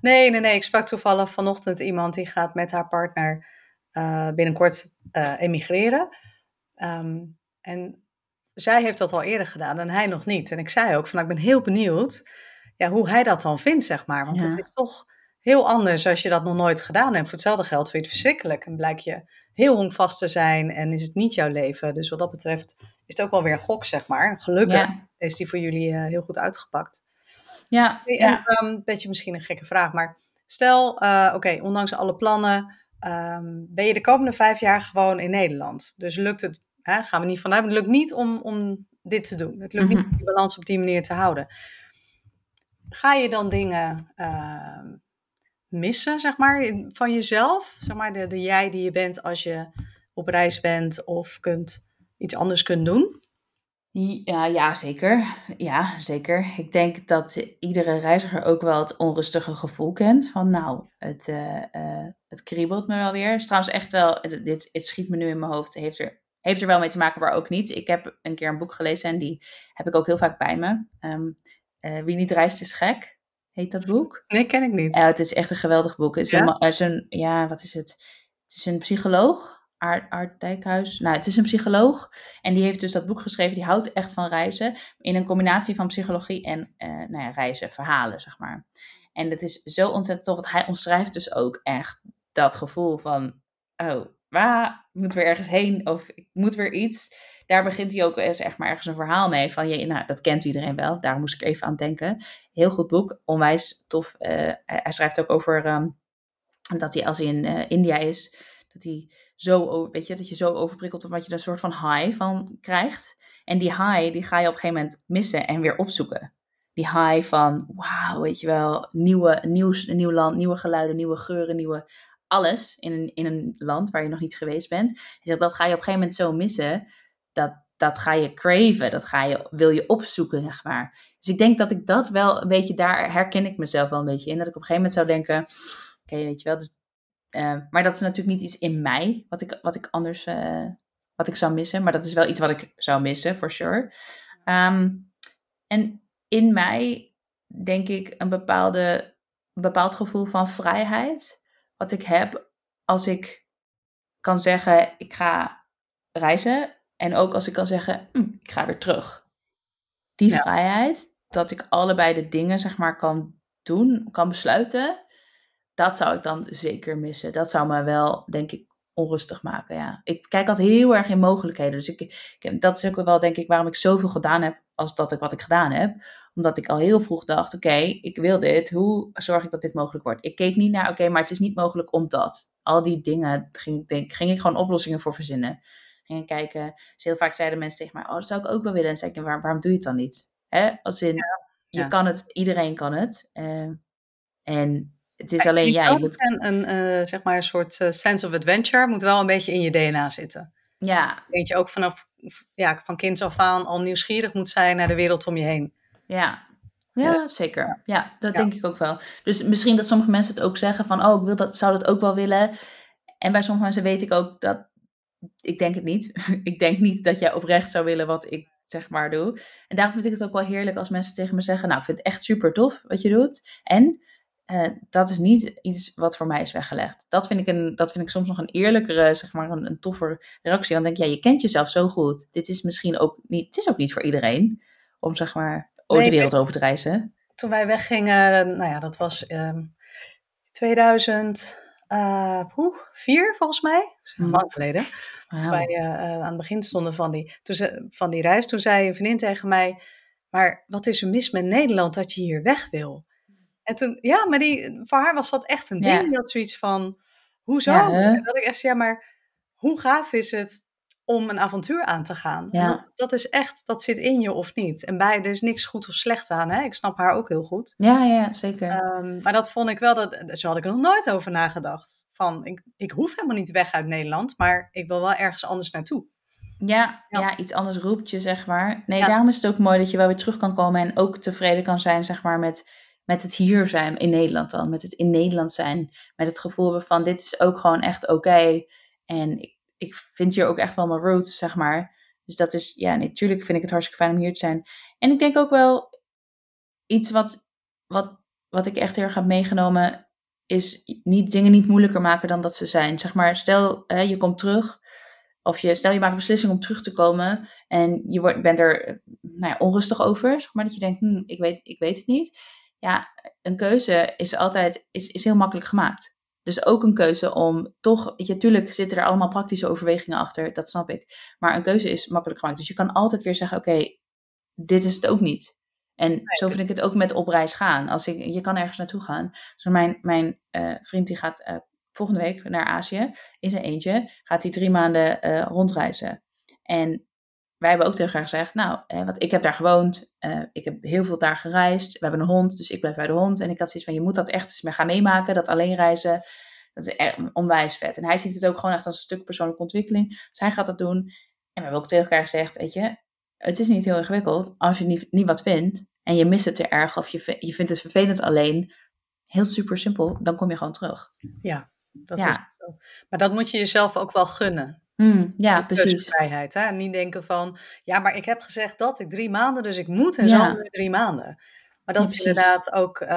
[SPEAKER 1] Nee, nee, nee. Ik sprak toevallig vanochtend iemand die gaat met haar partner uh, binnenkort uh, emigreren. Um, en zij heeft dat al eerder gedaan en hij nog niet. En ik zei ook van, nou, ik ben heel benieuwd ja, hoe hij dat dan vindt, zeg maar. Want het is toch heel anders als je dat nog nooit gedaan hebt. Voor hetzelfde geld vind je het verschrikkelijk en blijk je heel honkvast te zijn en is het niet jouw leven. Dus wat dat betreft is het ook wel weer een gok, zeg maar. Gelukkig is die voor jullie uh, heel goed uitgepakt.
[SPEAKER 2] Ja,
[SPEAKER 1] en,
[SPEAKER 2] ja.
[SPEAKER 1] Um, beetje misschien een gekke vraag, maar stel, uh, oké, ondanks alle plannen, um, ben je de komende vijf jaar gewoon in Nederland. Dus lukt het, hè, gaan we niet vanuit, het lukt niet om, om dit te doen. Het lukt mm -hmm. niet om die balans op die manier te houden. Ga je dan dingen uh, missen, zeg maar, van jezelf? Zeg maar, de, de jij die je bent als je op reis bent of kunt, iets anders kunt doen?
[SPEAKER 2] Ja, ja, zeker. Ja, zeker. Ik denk dat iedere reiziger ook wel het onrustige gevoel kent. Van nou, het, uh, uh, het kriebelt me wel weer. Het is trouwens echt wel, dit, het schiet me nu in mijn hoofd. Heeft er, heeft er wel mee te maken, maar ook niet. Ik heb een keer een boek gelezen en die heb ik ook heel vaak bij me. Um, uh, Wie niet reist is gek, heet dat boek.
[SPEAKER 1] Nee, ken ik niet.
[SPEAKER 2] het is echt een geweldig boek. Het is, ja? Een, is een, ja, wat is het? Het is een psycholoog. Art, Art Dijkhuis. Nou, het is een psycholoog. En die heeft dus dat boek geschreven. Die houdt echt van reizen. In een combinatie van psychologie en uh, nou ja, reizen, verhalen, zeg maar. En dat is zo ontzettend tof. Want hij omschrijft dus ook echt dat gevoel van... Oh, waar moet weer ergens heen? Of ik moet weer iets. Daar begint hij ook zeg maar ergens een verhaal mee. Van, je, nou, dat kent iedereen wel. Daar moest ik even aan denken. Heel goed boek. Onwijs tof. Uh, hij, schrijft ook over... Um, dat hij als hij in uh, India is... Dat hij zo, weet je, dat je zo overprikkeld wordt, dat je er een soort van high van krijgt. En die high, die ga je op een gegeven moment missen en weer opzoeken. Die high van, wauw, weet je wel, nieuwe, nieuws, nieuw land, nieuwe geluiden, nieuwe geuren, nieuwe alles in een, in een land waar je nog niet geweest bent. Hij zegt, dat ga je op een gegeven moment zo missen, dat, dat ga je craven, dat ga je, wil je opzoeken, zeg maar. Dus ik denk dat ik dat wel een beetje, daar herken ik mezelf wel een beetje in. Dat ik op een gegeven moment zou denken, oké, weet je wel, dus uh, maar dat is natuurlijk niet iets in mij wat ik, wat ik anders uh, wat ik zou missen. Maar dat is wel iets wat ik zou missen, for sure. Um, en in mij denk ik een, bepaalde, een bepaald gevoel van vrijheid. Wat ik heb als ik kan zeggen, ik ga reizen. En ook als ik kan zeggen, hm, ik ga weer terug. Die ja. vrijheid, dat ik allebei de dingen zeg maar kan doen, kan besluiten dat zou ik dan zeker missen. Dat zou me wel, denk ik, onrustig maken. Ja. Ik kijk altijd heel erg in mogelijkheden. Dus ik, ik, dat is ook wel, denk ik, waarom ik zoveel gedaan heb als dat ik wat ik gedaan heb. Omdat ik al heel vroeg dacht, oké, okay, ik wil dit. Hoe zorg ik dat dit mogelijk wordt? Ik keek niet naar, oké, okay, maar het is niet mogelijk omdat. Al die dingen ging, denk, ging ik gewoon oplossingen voor verzinnen. Ging kijken. Dus heel vaak zeiden mensen tegen mij, oh, dat zou ik ook wel willen. En zei ik, waarom, waarom doe je het dan niet? Hè? Als in, ja, je kan het, iedereen kan het. Uh, en het is alleen, ja, je moet...
[SPEAKER 1] Een, een uh, zeg maar een soort uh, sense of adventure moet wel een beetje in je DNA zitten.
[SPEAKER 2] Ja.
[SPEAKER 1] Weet je ook vanaf, ja, van kind af aan al nieuwsgierig moet zijn naar de wereld om je heen.
[SPEAKER 2] Ja, ja, zeker. Ja, dat ja. denk ik ook wel. Dus misschien dat sommige mensen het ook zeggen van, oh, ik wil dat, zou dat ook wel willen. En bij sommige mensen weet ik ook dat, ik denk het niet. ik denk niet dat jij oprecht zou willen wat ik zeg maar doe. En daarom vind ik het ook wel heerlijk als mensen tegen me zeggen, nou, ik vind het echt super tof wat je doet. En uh, dat is niet iets wat voor mij is weggelegd. Dat vind ik, een, dat vind ik soms nog een eerlijkere, zeg maar, een, een toffer reactie. Want dan denk je, ja, je kent jezelf zo goed. Dit is misschien ook niet, het is ook niet voor iedereen om, zeg maar, nee, de wereld over te reizen.
[SPEAKER 1] Toen wij weggingen, nou ja, dat was um, 2004 uh, volgens mij. Hmm. Lang geleden. Wow. Toen wij uh, aan het begin stonden van die, toen ze, van die reis, toen zei een vriendin tegen mij, maar wat is er mis met Nederland dat je hier weg wil? En toen, ja, maar die, voor haar was dat echt een ding. Ja. Had zoiets van, hoezo? Ja, en dat ik echt, ja, maar hoe gaaf is het om een avontuur aan te gaan?
[SPEAKER 2] Ja.
[SPEAKER 1] Dat, dat, is echt, dat zit in je of niet. En bij, er is niks goed of slecht aan, hè? Ik snap haar ook heel goed.
[SPEAKER 2] Ja, ja, zeker.
[SPEAKER 1] Um, maar dat vond ik wel, dat, zo had ik er nog nooit over nagedacht. Van, ik, ik hoef helemaal niet weg uit Nederland, maar ik wil wel ergens anders naartoe.
[SPEAKER 2] Ja, ja. iets anders roept je, zeg maar. Nee, daarom is het ook mooi dat je wel weer terug kan komen en ook tevreden kan zijn, zeg maar, met, met het hier zijn in Nederland dan. Met het in Nederland zijn. Met het gevoel van dit is ook gewoon echt oké. En ik, ik vind hier ook echt wel mijn roots, zeg maar. Dus dat is, ja, natuurlijk vind ik het hartstikke fijn om hier te zijn. En ik denk ook wel iets wat, wat, wat ik echt heel erg heb meegenomen, is niet, dingen niet moeilijker maken dan dat ze zijn. Zeg maar, stel hè, je komt terug, of je, stel je maakt een beslissing om terug te komen en je wordt, bent er nou ja, onrustig over, zeg maar, dat je denkt, hm, ik, weet, ik weet het niet. Ja, een keuze is altijd is, is heel makkelijk gemaakt. Dus ook een keuze om toch, je, natuurlijk zitten er allemaal praktische overwegingen achter, dat snap ik. Maar een keuze is makkelijk gemaakt. Dus je kan altijd weer zeggen, oké, dit is het ook niet. En zo vind ik het ook met op reis gaan. Als ik, je kan ergens naartoe gaan. Dus mijn, mijn uh, vriend die gaat uh, volgende week naar Azië in zijn eentje. Gaat hij drie maanden uh, rondreizen. En wij hebben ook tegen elkaar gezegd, nou, want ik heb daar gewoond. ik heb heel veel daar gereisd. We hebben een hond, dus ik blijf bij de hond. En ik had zoiets van, je moet dat echt eens gaan meemaken. Dat alleen reizen, dat is echt onwijs vet. En hij ziet het ook gewoon echt als een stuk persoonlijke ontwikkeling. Dus hij gaat dat doen. En we hebben ook tegen elkaar gezegd, weet je, het is niet heel ingewikkeld. Als je niet, niet wat vindt, en je mist het te erg of je, je vindt het vervelend alleen, heel super simpel, dan kom je gewoon terug.
[SPEAKER 1] Ja, dat is zo. Maar dat moet je jezelf ook wel gunnen.
[SPEAKER 2] Mm, ja, precies.
[SPEAKER 1] Vrijheid, hè? En niet denken van, ja, maar ik heb gezegd dat ik drie maanden, dus ik moet en zal nu drie maanden. Maar dat is inderdaad ook, uh,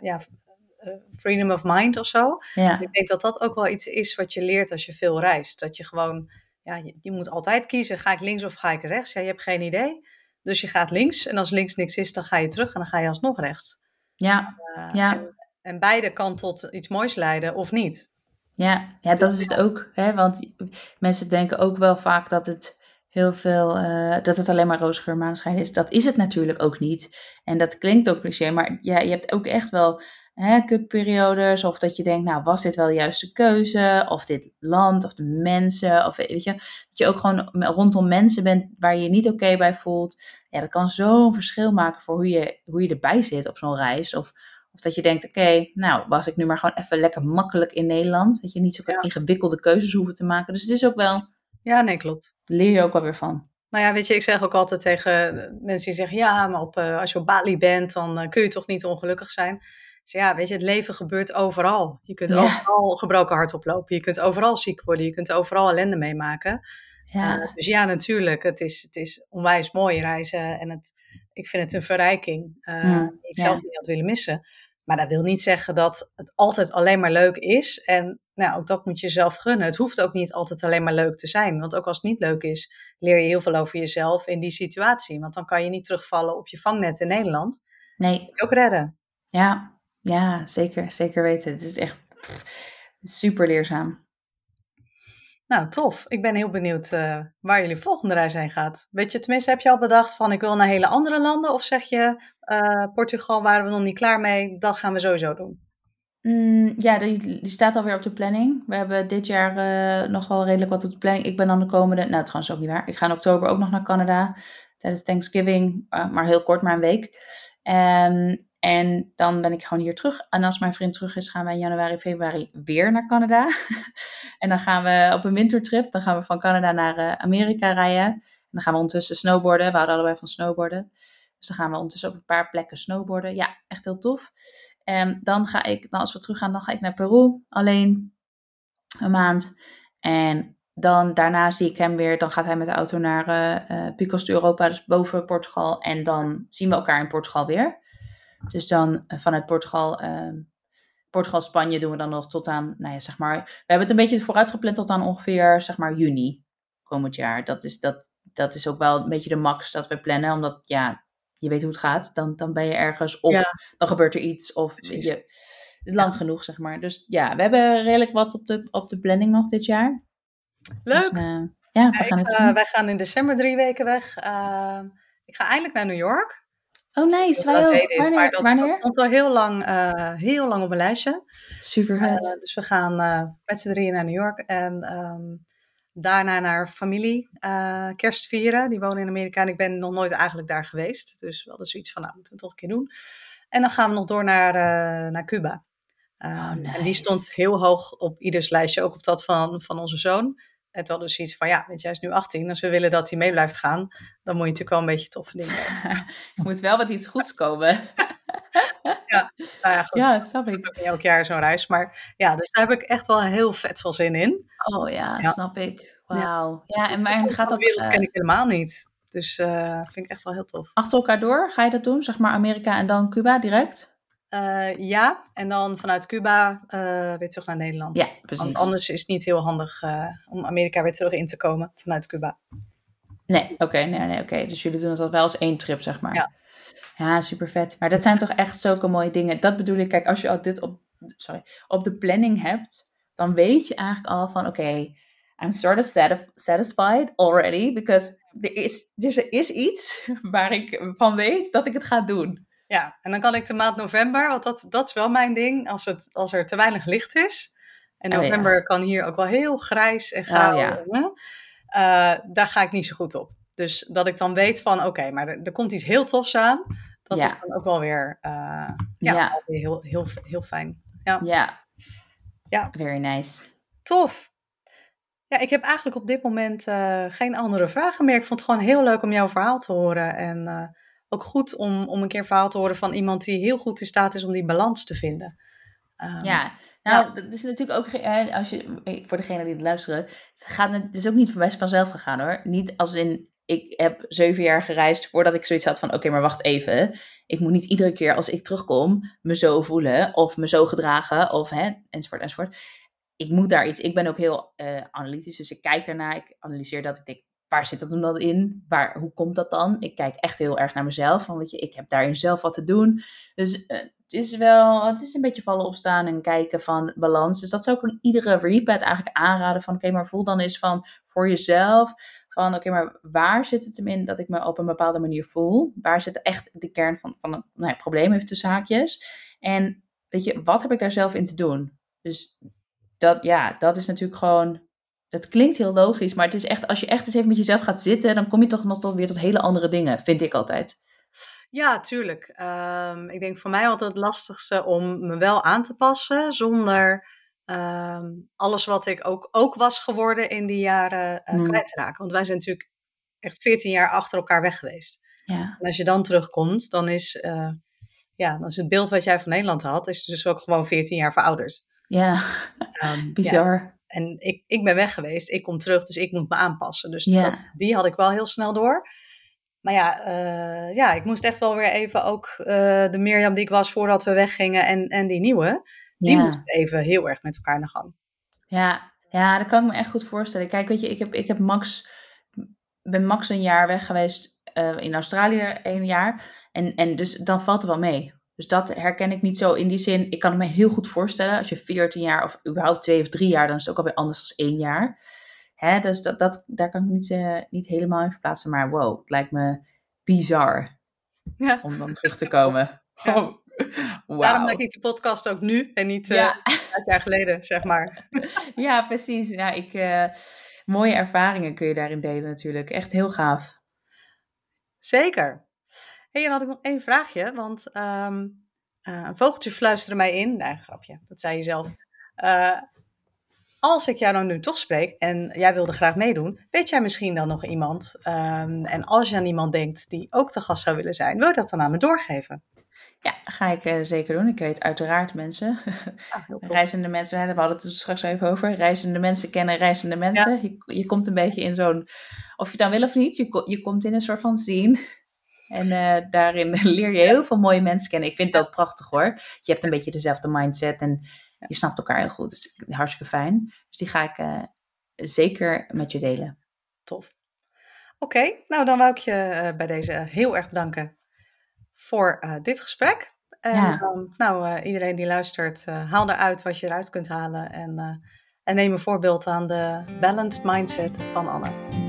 [SPEAKER 1] ja, eh, freedom of mind of zo.
[SPEAKER 2] Ja.
[SPEAKER 1] Ik denk dat dat ook wel iets is wat je leert als je veel reist. Dat je gewoon, ja, je, je moet altijd kiezen, ga ik links of ga ik rechts? Ja, je hebt geen idee. Dus je gaat links en als links niks is, dan ga je terug en dan ga je alsnog rechts.
[SPEAKER 2] Ja, uh, ja.
[SPEAKER 1] En, en, beide kan tot iets moois leiden of niet.
[SPEAKER 2] Ja, ja dat is het ook. Hè? Want mensen denken ook wel vaak dat het heel veel, uh, dat het alleen maar roze maanschijn is. Dat is het natuurlijk ook niet. En dat klinkt ook cliché, maar ja, je hebt ook echt wel hè, kutperiodes. Of dat je denkt, nou, was dit wel de juiste keuze? Of dit land, of de mensen. Of weet je, dat je ook gewoon rondom mensen bent waar je je niet oké bij voelt. Ja, dat kan zo'n verschil maken voor hoe je, hoe je erbij zit op zo'n reis. Of, of dat je denkt, oké, nou, was ik nu maar gewoon even lekker makkelijk in Nederland. Dat je niet zo ingewikkelde keuzes hoeft te maken. Dus het is ook wel...
[SPEAKER 1] Ja, nee, klopt.
[SPEAKER 2] Leer je ook wel weer van.
[SPEAKER 1] Nou ja, weet je, ik zeg ook altijd tegen mensen die zeggen: ja, maar op, uh, als je op Bali bent, dan uh, kun je toch niet ongelukkig zijn. Dus ja, weet je, het leven gebeurt overal. Je kunt overal gebroken hart oplopen. Je kunt overal ziek worden. Je kunt overal ellende meemaken. Ja. Uh, dus ja, natuurlijk. Het is, het is onwijs mooi reizen. En het, ik vind het een verrijking. Uh, mm, ik zelf niet had willen missen. Maar dat wil niet zeggen dat het altijd alleen maar leuk is. En nou, ook dat moet je zelf gunnen. Het hoeft ook niet altijd alleen maar leuk te zijn. Want ook als het niet leuk is, leer je heel veel over jezelf in die situatie. Want dan kan je niet terugvallen op je vangnet in Nederland.
[SPEAKER 2] Nee.
[SPEAKER 1] ook redden.
[SPEAKER 2] Ja, ja, zeker, zeker weten. Het is echt super leerzaam.
[SPEAKER 1] Nou, tof. Ik ben heel benieuwd uh, waar jullie volgende reis heen gaat. Weet je, tenminste, heb je al bedacht van ik wil naar hele andere landen? Of zeg je, uh, Portugal waren we nog niet klaar mee, dat gaan we sowieso doen?
[SPEAKER 2] Mm, ja, die, staat alweer op de planning. We hebben dit jaar uh, nog wel redelijk wat op de planning. Ik ben dan de komende, nou trouwens ook niet waar. Ik ga in oktober ook nog naar Canada tijdens Thanksgiving, maar heel kort, maar een week. Um, en dan ben ik gewoon hier terug. En als mijn vriend terug is, gaan wij in januari, februari weer naar Canada. en dan gaan we op een wintertrip. Dan gaan we van Canada naar Amerika rijden. En dan gaan we ondertussen snowboarden. We houden allebei van snowboarden. Dus dan gaan we ondertussen op een paar plekken snowboarden. Ja, echt heel tof. En dan ga ik, dan als we terug gaan, dan ga ik naar Peru alleen. Een maand. En dan daarna zie ik hem weer. Dan gaat hij met de auto naar uh, Picos de Europa, dus boven Portugal. En dan zien we elkaar in Portugal weer. Dus dan uh, vanuit Portugal, uh, Portugal, Spanje doen we dan nog tot aan, nou ja, zeg maar, we hebben het een beetje vooruit gepland tot aan ongeveer, zeg maar, juni komend jaar. Dat is, dat, dat is ook wel een beetje de max dat we plannen, omdat, ja, je weet hoe het gaat. Dan, dan ben je ergens, of dan gebeurt er iets, of je, lang genoeg, zeg maar. Dus ja, we hebben redelijk wat op de, op de planning nog dit jaar.
[SPEAKER 1] Leuk. Dus, uh,
[SPEAKER 2] ja, we gaan het zien.
[SPEAKER 1] wij gaan in december drie weken weg. Ehm, ik ga eindelijk naar New York.
[SPEAKER 2] Oh, nice. Wij ook. Wanneer?
[SPEAKER 1] dat,
[SPEAKER 2] Wanneer?
[SPEAKER 1] stond al heel lang, uh, heel lang op mijn lijstje.
[SPEAKER 2] Super vet.
[SPEAKER 1] Uh, dus we gaan met z'n drieën naar New York en um, daarna naar familie kerst vieren. Die wonen in Amerika en ik ben nog nooit eigenlijk daar geweest. Dus we hadden zoiets van, nou, moeten we toch een keer doen. En dan gaan we nog door naar, naar Cuba.
[SPEAKER 2] Oh, nice.
[SPEAKER 1] En die stond heel hoog op ieders lijstje, ook op dat van, van onze zoon. Het wel dus iets van, ja, weet je, hij is nu 18. Als we willen dat hij mee blijft gaan, dan moet je natuurlijk wel een beetje toffe dingen
[SPEAKER 2] Je moet wel wat iets goeds komen.
[SPEAKER 1] ja, nou ja, goed.
[SPEAKER 2] Ja, snap ik.
[SPEAKER 1] Elk jaar zo'n reis. Maar ja, dus daar heb ik echt wel heel vet veel zin in.
[SPEAKER 2] Oh ja,
[SPEAKER 1] Ja.
[SPEAKER 2] snap ik. Wauw. Ja, en maar gaat dat
[SPEAKER 1] De wereld
[SPEAKER 2] eh,
[SPEAKER 1] ken ik helemaal niet. Dus eh vind ik echt wel heel tof.
[SPEAKER 2] achter elkaar door? Ga je dat doen? Zeg maar Amerika en dan Cuba direct?
[SPEAKER 1] Eh, ja, en dan vanuit Cuba eh, weer terug naar Nederland.
[SPEAKER 2] Ja, precies.
[SPEAKER 1] Want anders is het niet heel handig eh, om Amerika weer terug in te komen vanuit Cuba.
[SPEAKER 2] Nee, oké, nee, nee, oké. Dus jullie doen het al wel als één trip, zeg maar.
[SPEAKER 1] Ja.
[SPEAKER 2] Ja, super vet. Maar dat zijn toch echt zulke mooie dingen. Dat bedoel ik, kijk, als je al dit op, sorry, op de planning hebt, dan weet je eigenlijk al van, oké, I'm sort of satis- satisfied already, because er is, dus er is iets waar ik van weet dat ik het ga doen.
[SPEAKER 1] Ja, en dan kan ik de maand november, want dat, dat is wel mijn ding, als, het, als er te weinig licht is. En
[SPEAKER 2] Oh, ja.
[SPEAKER 1] november kan hier ook wel heel grijs en grauw.
[SPEAKER 2] ja.
[SPEAKER 1] hè, eh, daar ga ik niet zo goed op. Dus dat ik dan weet van, oké, maar er, er komt iets heel tofs aan. Dat
[SPEAKER 2] Ja.
[SPEAKER 1] is dan ook wel weer, eh, ja,
[SPEAKER 2] Ja.
[SPEAKER 1] weer heel, heel, heel fijn.
[SPEAKER 2] Ja.
[SPEAKER 1] Ja.
[SPEAKER 2] Very nice.
[SPEAKER 1] Tof. Ja, ik heb eigenlijk op dit moment eh, geen andere vragen meer. Ik vond het gewoon heel leuk om jouw verhaal te horen. En ook goed om, om een keer verhaal te horen van iemand die heel goed in staat is om die balans te vinden. Ehm,
[SPEAKER 2] Ja, nou, dat is natuurlijk ook, als je, voor degene die het luisteren, het, gaat, het is ook niet best vanzelf gegaan hoor. Niet als in, ik heb zeven jaar gereisd voordat ik zoiets had van, oké, maar wacht even. Ik moet niet iedere keer als ik terugkom me zo voelen of me zo gedragen of hè, enzovoort, enzovoort. Ik moet daar iets, ik ben ook heel eh, analytisch, dus ik kijk daarnaar, ik analyseer dat, ik denk, waar zit dat dan in? Waar, hoe komt dat dan? Ik kijk echt heel erg naar mezelf, van weet je, ik heb daarin zelf wat te doen. Dus eh, het is wel, het is een beetje vallen opstaan en kijken van balans. Dus dat zou ik aan iedere repat eigenlijk aanraden van, oké, maar voel dan eens van voor jezelf, van oké, maar waar zit het hem in dat ik me op een bepaalde manier voel? Waar zit echt de kern van, van het nou probleem even tussen haakjes? En weet je, wat heb ik daar zelf in te doen? Dus dat, ja, dat is natuurlijk gewoon, het klinkt heel logisch, maar het is echt, als je echt eens even met jezelf gaat zitten, dan kom je toch nog tot, weer tot hele andere dingen, vind ik altijd.
[SPEAKER 1] Ja, tuurlijk. Ehm, ik denk voor mij altijd het lastigste om me wel aan te passen zonder ehm, alles wat ik ook, ook was geworden in die jaren
[SPEAKER 2] Hmm.
[SPEAKER 1] kwijt te raken. Want wij zijn natuurlijk echt 14 jaar achter elkaar weg geweest.
[SPEAKER 2] Ja,
[SPEAKER 1] En als je dan terugkomt, dan is, eh, ja, dan is het beeld wat jij van Nederland had, is dus ook gewoon 14 jaar verouderd.
[SPEAKER 2] ja,
[SPEAKER 1] Ehm, ja,
[SPEAKER 2] bizar.
[SPEAKER 1] En ik, ik ben weg geweest, ik kom terug, dus ik moet me aanpassen. Dus
[SPEAKER 2] Ja.
[SPEAKER 1] dat- die had ik wel heel snel door. Maar ja, eh, ja, ik moest echt wel weer even ook eh, de Mirjam die ik was voordat we weggingen en, en die nieuwe, die
[SPEAKER 2] Ja.
[SPEAKER 1] moest even heel erg met elkaar aan de gang.
[SPEAKER 2] Ja, ja, dat kan ik me echt goed voorstellen. Kijk, weet je, ik heb, ik heb Max, ben Max een jaar weg geweest eh, in Australië, een jaar. En, en dus dan valt het wel mee. Dus dat herken ik niet zo in die zin. Ik kan het me heel goed voorstellen. Als je 14 jaar of überhaupt twee of drie jaar, dan is het ook alweer anders dan één jaar. Hè, dus dat, dat, daar kan ik niet, eh, niet helemaal in verplaatsen. Maar wow, het lijkt me bizar
[SPEAKER 1] Ja.
[SPEAKER 2] om dan terug te komen.
[SPEAKER 1] Ja.
[SPEAKER 2] Oh, wauw.
[SPEAKER 1] Daarom maak ik die podcast ook nu en niet
[SPEAKER 2] Ja.
[SPEAKER 1] vijf jaar geleden, zeg maar.
[SPEAKER 2] Ja, precies. Nou, ik, eh, mooie ervaringen kun je daarin delen natuurlijk. Echt heel gaaf.
[SPEAKER 1] Zeker. Hey, en dan had ik nog één vraagje, want ehm, eh, een vogeltje fluisterde mij in. Nee, grapje, dat zei je zelf. Eh, als ik jou dan nu toch spreek en jij wilde graag meedoen, weet jij misschien dan nog iemand? ehm, en als je aan iemand denkt die ook te gast zou willen zijn, wil je dat dan aan me doorgeven?
[SPEAKER 2] Ja, ga ik eh, zeker doen. Ik weet uiteraard mensen.
[SPEAKER 1] Ah.
[SPEAKER 2] Reizende mensen, hè, we hadden het er straks even over. Reizende mensen kennen reizende mensen. Je, je komt een beetje in zo'n, of je dan wil of niet, je, je komt in een soort van scene. En eh, daarin leer je heel veel mooie mensen kennen. Ik vind dat prachtig hoor. Je hebt een beetje dezelfde mindset en je snapt elkaar heel goed. Dus hartstikke fijn. Dus die ga ik eh, zeker met je delen.
[SPEAKER 1] Tof. Oké, nou dan wou ik je eh, bij deze heel erg bedanken voor dit gesprek. En
[SPEAKER 2] Ja.
[SPEAKER 1] dan, nou, iedereen die luistert, haal eruit wat je eruit kunt halen. En, en neem een voorbeeld aan de balanced mindset van Anne.